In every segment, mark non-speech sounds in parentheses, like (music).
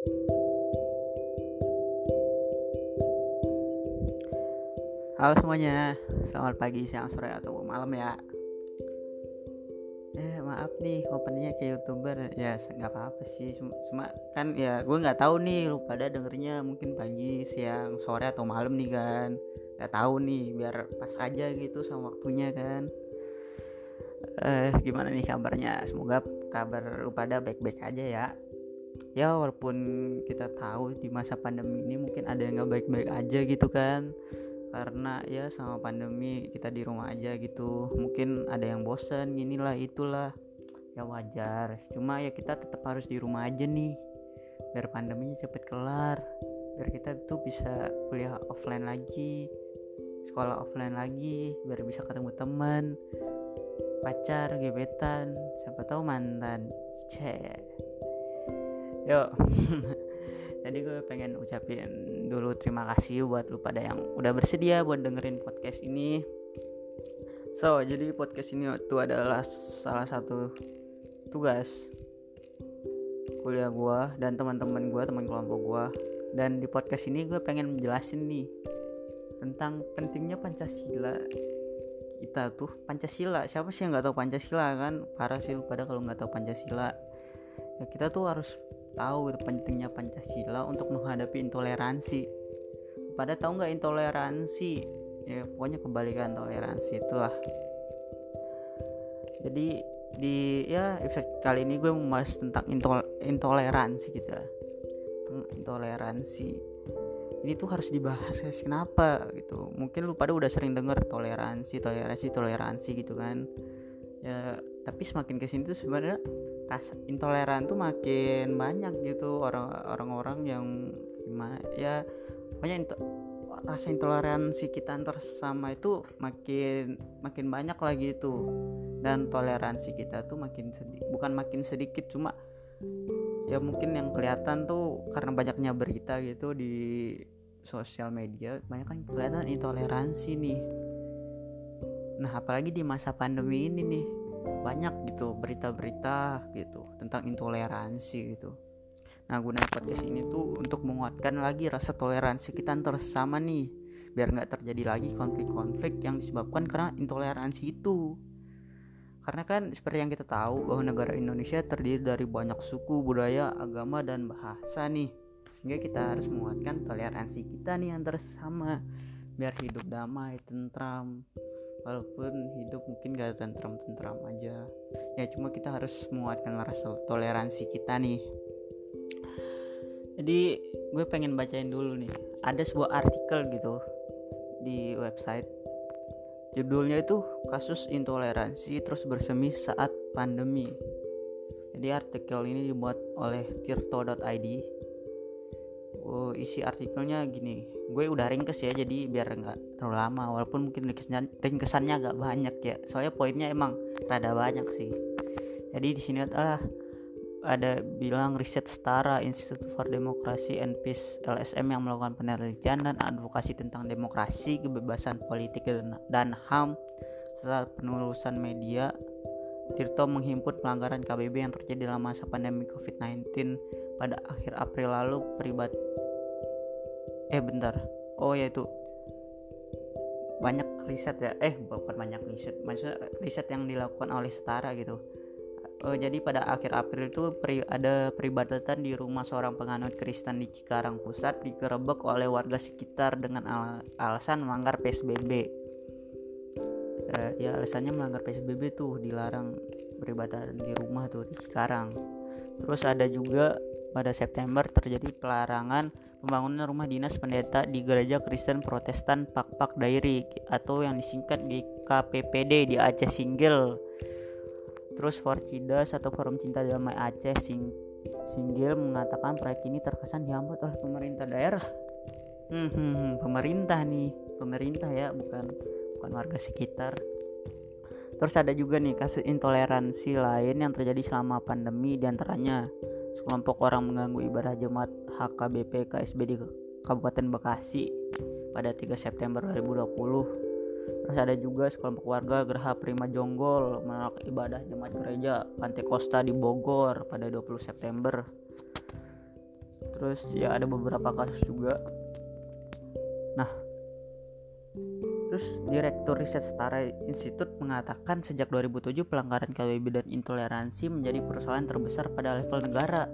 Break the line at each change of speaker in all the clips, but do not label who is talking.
Halo semuanya, selamat pagi, siang, sore, atau malam ya. Eh maaf nih, openingnya kayak youtuber. Ya nggak apa-apa sih, cuma, kan ya gue nggak tahu nih Lu pada dengernya mungkin pagi, siang, sore, atau malam nih kan. Gak tahu nih, biar pas aja gitu sama waktunya kan. Eh gimana nih kabarnya, semoga kabar lu pada baik-baik aja ya ya walaupun kita tahu di masa pandemi ini mungkin ada yang nggak baik-baik aja gitu kan. Karena ya sama pandemi kita di rumah aja gitu. Mungkin ada yang bosen inilah itulah. Ya wajar. Cuma ya kita tetap harus di rumah aja nih. Biar pandeminya cepet kelar. Biar kita tuh bisa kuliah offline lagi sekolah offline lagi biar bisa ketemu teman pacar gebetan. Siapa tahu mantan. Cek yuk. (laughs) Jadi gue pengen ucapin dulu terima kasih buat lu pada yang udah bersedia buat dengerin podcast ini. So jadi podcast ini itu adalah salah satu tugas kuliah gue dan teman-teman gue teman kelompok gue dan di podcast ini gue pengen menjelasin nih tentang pentingnya pancasila. Kita tuh pancasila. Siapa sih yang nggak tahu pancasila kan? Parah sih lu pada kalau nggak tahu pancasila. Ya kita tuh harus tahu pentingnya Pancasila untuk menghadapi intoleransi. Pada tahu nggak intoleransi? Ya pokoknya kebalikan toleransi itulah. Jadi di ya episode kali ini gue membahas tentang intol intoleransi gitu tentang intoleransi. Ini tuh harus dibahas guys. Kenapa gitu? Mungkin lu pada udah sering denger toleransi toleransi toleransi gitu kan? Ya tapi semakin ke sini tuh sebenarnya rasa intoleran tuh makin banyak gitu. Orang orang-orang yang gimana ya banyak into, rasa intoleransi kita antar sama itu makin makin banyak lagi itu dan toleransi kita tuh makin sedikit bukan makin sedikit cuma ya mungkin yang kelihatan tuh karena banyaknya berita gitu di sosial media banyak kan kelihatan intoleransi nih. Nah apalagi di masa pandemi ini nih banyak gitu berita-berita gitu tentang intoleransi gitu. Nah gunanya podcast ini tuh untuk menguatkan lagi rasa toleransi kita antar sesama nih biar nggak terjadi lagi konflik-konflik yang disebabkan karena intoleransi itu. Karena kan seperti yang kita tahu bahwa negara Indonesia terdiri dari banyak suku, budaya, agama, dan bahasa nih. Sehingga kita harus menguatkan toleransi kita nih antar sesama biar hidup damai, tentram, walaupun hidup mungkin gak tentram-tentram aja. Ya cuma kita harus menguatkan rasa toleransi kita nih. Jadi gue pengen bacain dulu nih. Ada sebuah artikel gitu di website. Judulnya itu kasus intoleransi terus bersemi saat pandemi. Jadi artikel ini dibuat oleh tirto.id oh, isi artikelnya gini. Gue udah ringkes ya jadi biar nggak terlalu lama. Walaupun mungkin ringkesnya ringkesannya agak banyak ya. Soalnya poinnya emang rada banyak sih. Jadi di sini adalah ada bilang riset setara Institute for Democracy and Peace LSM yang melakukan penelitian dan advokasi tentang demokrasi, kebebasan politik dan, dan HAM serta penelusuran media Tirto menghimpun pelanggaran KBB yang terjadi dalam masa pandemi COVID-19 pada akhir April lalu peribat eh bentar. Oh ya itu. Banyak riset ya. Eh bukan banyak riset. Maksudnya riset yang dilakukan oleh setara gitu. Uh, jadi pada akhir April itu peri, ada peribadatan di rumah seorang penganut Kristen di Cikarang Pusat digerebek oleh warga sekitar dengan al alasan melanggar PSBB. Uh, ya alasannya melanggar PSBB tuh dilarang peribadatan di rumah tuh di Cikarang. Terus ada juga pada September terjadi pelarangan pembangunan rumah dinas pendeta di Gereja Kristen Protestan Pak-Pak Dairi atau yang disingkat di KPPD di Aceh Singgil. Terus Forcidas atau Forum Cinta Damai Aceh Sing Singgil mengatakan proyek ini terkesan dihambat oleh pemerintah daerah. Hmm, hmm, hmm, pemerintah nih, pemerintah ya, bukan bukan warga sekitar. Terus ada juga nih kasus intoleransi lain yang terjadi selama pandemi di antaranya sekelompok orang mengganggu ibadah jemaat HKBP KSB di Kabupaten Bekasi pada 3 September 2020. Terus ada juga sekelompok warga Geraha Prima Jonggol menolak ibadah jemaat gereja Pantai Costa di Bogor pada 20 September. terus ya ada beberapa kasus juga nah terus direktur riset setara institut mengatakan sejak 2007 pelanggaran KBB dan intoleransi menjadi persoalan terbesar pada level negara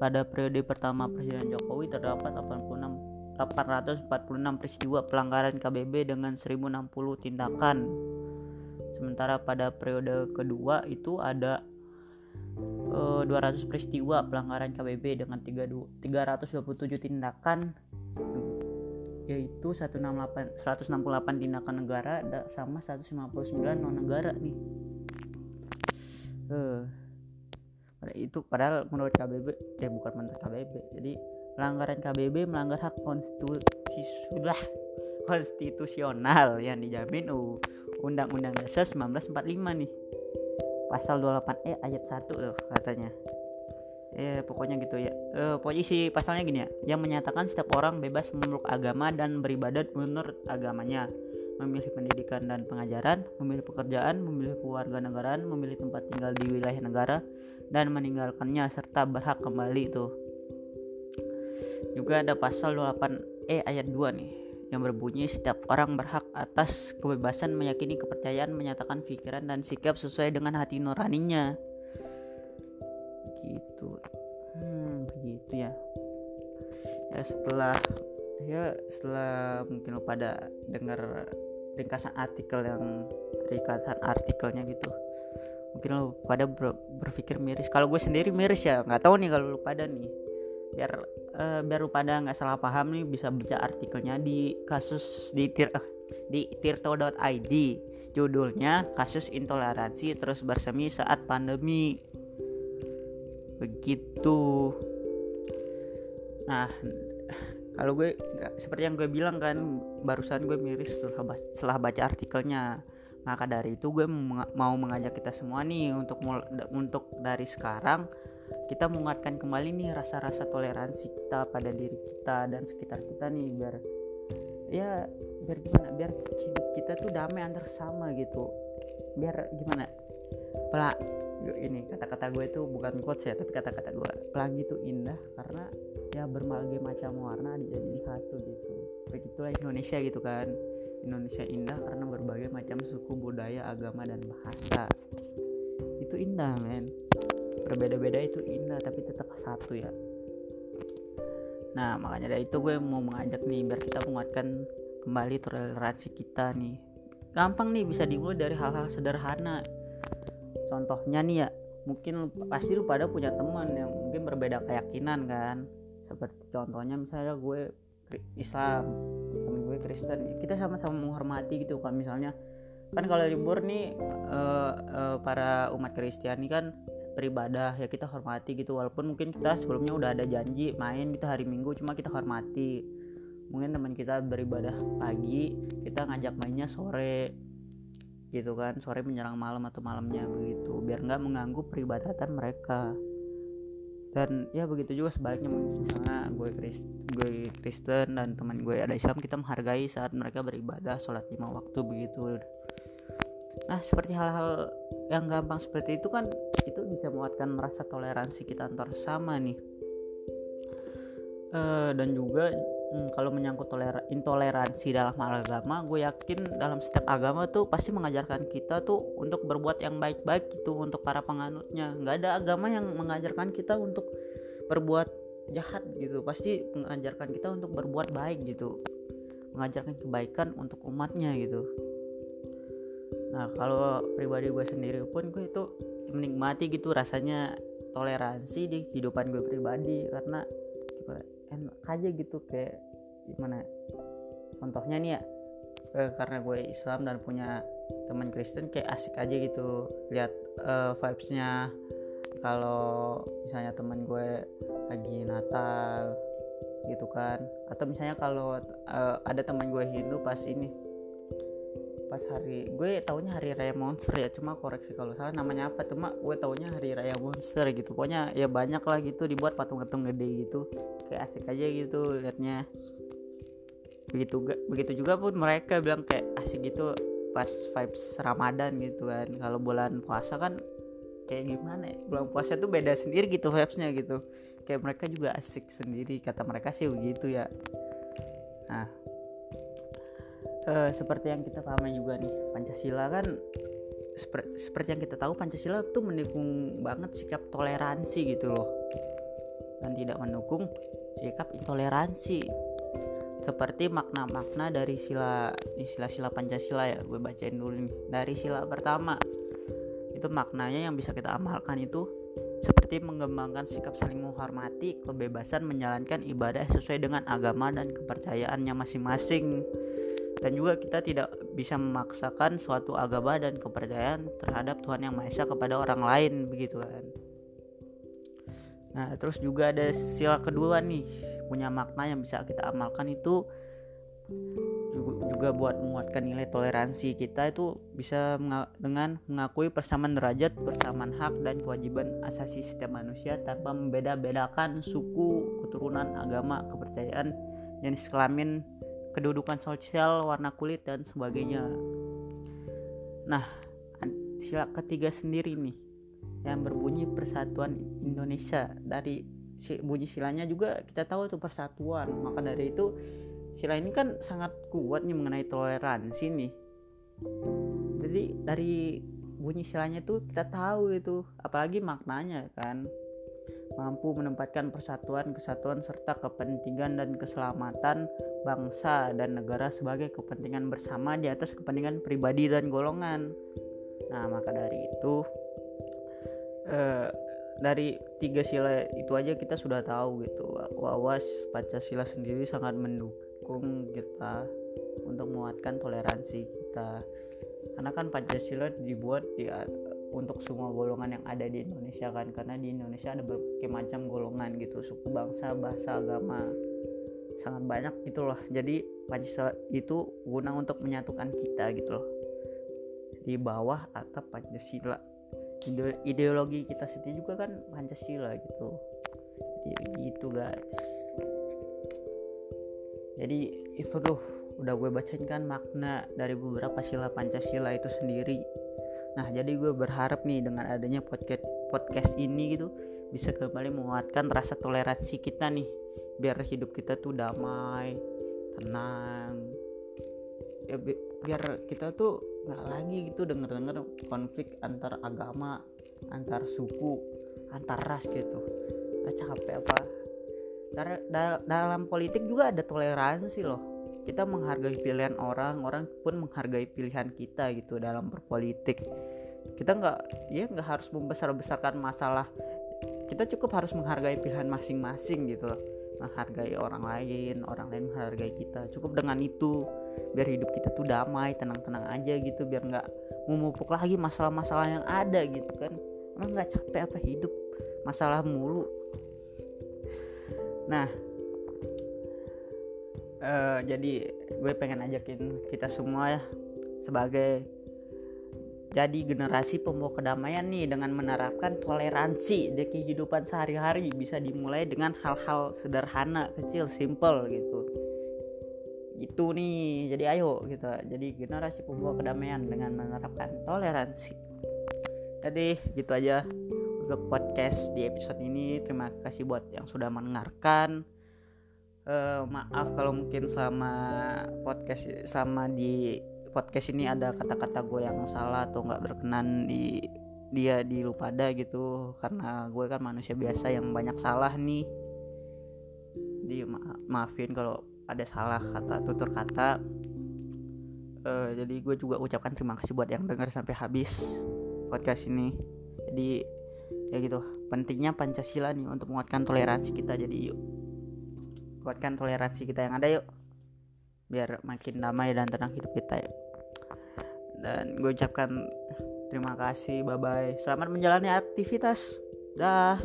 pada periode pertama Presiden Jokowi terdapat 86 846 peristiwa pelanggaran KBB dengan 1060 tindakan. Sementara pada periode kedua itu ada uh, eh, 200 peristiwa pelanggaran KBB dengan 3, 327 tindakan yaitu 168 168 tindakan negara sama 159 non negara nih. Uh, itu padahal menurut KBB ya bukan menurut KBB jadi pelanggaran KBB melanggar hak konstitusi sudah konstitusional yang dijamin Undang-Undang Dasar 1945 nih pasal 28E ayat 1 tuh katanya ya pokoknya gitu ya e, pokoknya isi pasalnya gini ya yang menyatakan setiap orang bebas memeluk agama dan beribadat menurut agamanya memilih pendidikan dan pengajaran, memilih pekerjaan, memilih keluarga negaraan, memilih tempat tinggal di wilayah negara, dan meninggalkannya serta berhak kembali itu. Juga ada pasal 28E ayat 2 nih yang berbunyi setiap orang berhak atas kebebasan meyakini kepercayaan, menyatakan pikiran dan sikap sesuai dengan hati nuraninya. Gitu. Hmm, begitu ya. Ya setelah ya setelah mungkin lo pada dengar ringkasan artikel yang ringkasan artikelnya gitu mungkin lo pada ber, berpikir miris kalau gue sendiri miris ya nggak tahu nih kalau lo pada nih biar uh, biar lo pada nggak salah paham nih bisa baca artikelnya di kasus di tir uh, di tirto.id judulnya kasus intoleransi terus bersemi saat pandemi begitu. Nah kalau gue seperti yang gue bilang kan barusan gue miris setelah setelah baca artikelnya. Maka dari itu gue mau mengajak kita semua nih untuk untuk dari sekarang kita menguatkan kembali nih rasa-rasa toleransi kita pada diri kita dan sekitar kita nih biar ya biar gimana biar hidup kita tuh damai antar sama gitu. Biar gimana? Pelak ini kata-kata gue tuh bukan quotes ya tapi kata-kata gue. Pelangi itu indah karena ya berbagai macam warna dijadiin satu gitu. Begitulah Indonesia gitu kan. Indonesia indah karena berbagai macam suku budaya agama dan bahasa. Itu indah men. Berbeda-beda itu indah tapi tetap satu ya. Nah makanya dari itu gue mau mengajak nih biar kita menguatkan kembali toleransi kita nih. Gampang nih bisa dimulai dari hal-hal sederhana contohnya nih ya mungkin pasti lu pada punya teman yang mungkin berbeda keyakinan kan. Seperti contohnya misalnya gue Islam temen gue Kristen. Kita sama-sama menghormati gitu kan misalnya. Kan kalau libur nih uh, uh, para umat Kristiani kan beribadah ya kita hormati gitu. Walaupun mungkin kita sebelumnya udah ada janji main kita hari Minggu cuma kita hormati. Mungkin teman kita beribadah pagi kita ngajak mainnya sore gitu kan sore menjelang malam atau malamnya begitu biar nggak mengganggu peribadatan mereka. Dan ya begitu juga sebaliknya misalnya gue Krist gue Kristen dan teman gue ada Islam kita menghargai saat mereka beribadah sholat lima waktu begitu. Nah seperti hal-hal yang gampang seperti itu kan itu bisa menguatkan rasa toleransi kita antar sama nih. Uh, dan juga hmm, kalau menyangkut toler intoleransi dalam hal agama gue yakin dalam setiap agama tuh pasti mengajarkan kita tuh untuk berbuat yang baik-baik gitu untuk para penganutnya. Nggak ada agama yang mengajarkan kita untuk berbuat jahat gitu. Pasti mengajarkan kita untuk berbuat baik gitu. Mengajarkan kebaikan untuk umatnya gitu. Nah kalau pribadi gue sendiri pun gue itu menikmati gitu rasanya toleransi di kehidupan gue pribadi karena enak aja gitu kayak gimana? Contohnya nih ya. Eh, karena gue Islam dan punya teman Kristen kayak asik aja gitu lihat uh, vibesnya. Kalau misalnya teman gue lagi Natal gitu kan atau misalnya kalau uh, ada teman gue Hindu pas ini pas hari gue taunya hari raya monster ya cuma koreksi kalau salah namanya apa cuma gue taunya hari raya monster gitu. Pokoknya ya banyak lah gitu dibuat patung-patung gede gitu. Kayak asik aja gitu liatnya. Begitu begitu juga pun mereka bilang kayak asik gitu pas vibes Ramadan gitu kan. Kalau bulan puasa kan kayak gimana ya bulan puasa tuh beda sendiri gitu vibesnya gitu. Kayak mereka juga asik sendiri kata mereka sih begitu ya. Nah uh, seperti yang kita pahami juga nih Pancasila kan seperti, seperti yang kita tahu Pancasila itu mendukung banget sikap toleransi gitu loh. Dan tidak mendukung sikap intoleransi. Seperti makna-makna dari sila sila-sila Pancasila ya gue bacain dulu nih. Dari sila pertama itu maknanya yang bisa kita amalkan itu seperti mengembangkan sikap saling menghormati kebebasan menjalankan ibadah sesuai dengan agama dan kepercayaannya masing-masing dan juga kita tidak bisa memaksakan suatu agama dan kepercayaan terhadap Tuhan yang Maha Esa kepada orang lain begitu kan. Nah, terus juga ada sila kedua nih punya makna yang bisa kita amalkan itu juga buat menguatkan nilai toleransi kita itu bisa dengan mengakui persamaan derajat, persamaan hak dan kewajiban asasi setiap manusia tanpa membeda-bedakan suku, keturunan, agama, kepercayaan, jenis kelamin, kedudukan sosial, warna kulit dan sebagainya. Nah, sila ketiga sendiri nih yang berbunyi persatuan Indonesia. Dari bunyi silanya juga kita tahu itu persatuan. Maka dari itu sila ini kan sangat kuat mengenai toleransi nih. Jadi dari bunyi silanya tuh kita tahu itu apalagi maknanya kan mampu menempatkan persatuan, kesatuan serta kepentingan dan keselamatan bangsa dan negara sebagai kepentingan bersama di atas kepentingan pribadi dan golongan. Nah, maka dari itu eh, dari tiga sila itu aja kita sudah tahu gitu bahwa Pancasila sendiri sangat mendukung kita untuk menguatkan toleransi kita karena kan Pancasila dibuat di untuk semua golongan yang ada di Indonesia kan. Karena di Indonesia ada berbagai macam golongan gitu. Suku bangsa bahasa agama. Sangat banyak gitulah jadi Pancasila itu guna untuk menyatukan kita gitu loh. Di bawah atap Pancasila. Ideologi kita sendiri juga kan Pancasila gitu. Jadi gitu guys. Jadi itu tuh udah gue bacain kan makna dari beberapa sila Pancasila itu sendiri Nah, jadi gue berharap nih dengan adanya podcast podcast ini gitu bisa kembali menguatkan rasa toleransi kita nih biar hidup kita tuh damai, tenang. Ya bi biar kita tuh nggak lagi gitu denger-denger konflik antar agama, antar suku, antar ras gitu. Nah, capek apa? Dar dalam politik juga ada toleransi loh kita menghargai pilihan orang orang pun menghargai pilihan kita gitu dalam berpolitik. Kita nggak ya nggak harus membesar besarkan masalah. Kita cukup harus menghargai pilihan masing-masing gitu. Loh menghargai orang lain orang lain menghargai kita. Cukup dengan itu biar hidup kita tuh damai tenang-tenang aja gitu. Biar nggak memupuk lagi masalah-masalah yang ada gitu kan. Emang nggak capek apa hidup? Masalah mulu. Nah uh, jadi gue pengen ajakin kita semua ya sebagai jadi generasi pembawa kedamaian nih dengan menerapkan toleransi di kehidupan sehari-hari bisa dimulai dengan hal-hal sederhana kecil simple gitu. Gitu nih jadi ayo gitu. jadi generasi pembawa kedamaian dengan menerapkan toleransi. Jadi gitu aja untuk podcast di episode ini. Terima kasih buat yang sudah mendengarkan uh, maaf kalau mungkin selama podcast selama di podcast ini ada kata-kata gue yang salah atau nggak berkenan di dia di lupada gitu. Karena gue kan manusia biasa yang banyak salah nih. Di ma maafin kalau ada salah kata tutur kata. Uh, jadi gue juga ucapkan terima kasih buat yang dengar sampai habis podcast ini. Jadi ya gitu. Pentingnya pancasila nih untuk menguatkan toleransi kita. Jadi yuk kuatkan toleransi kita yang ada yuk. Biar makin damai dan tenang hidup kita yuk. Dan gue ucapkan terima kasih bye bye selamat menjalani aktivitas. Dah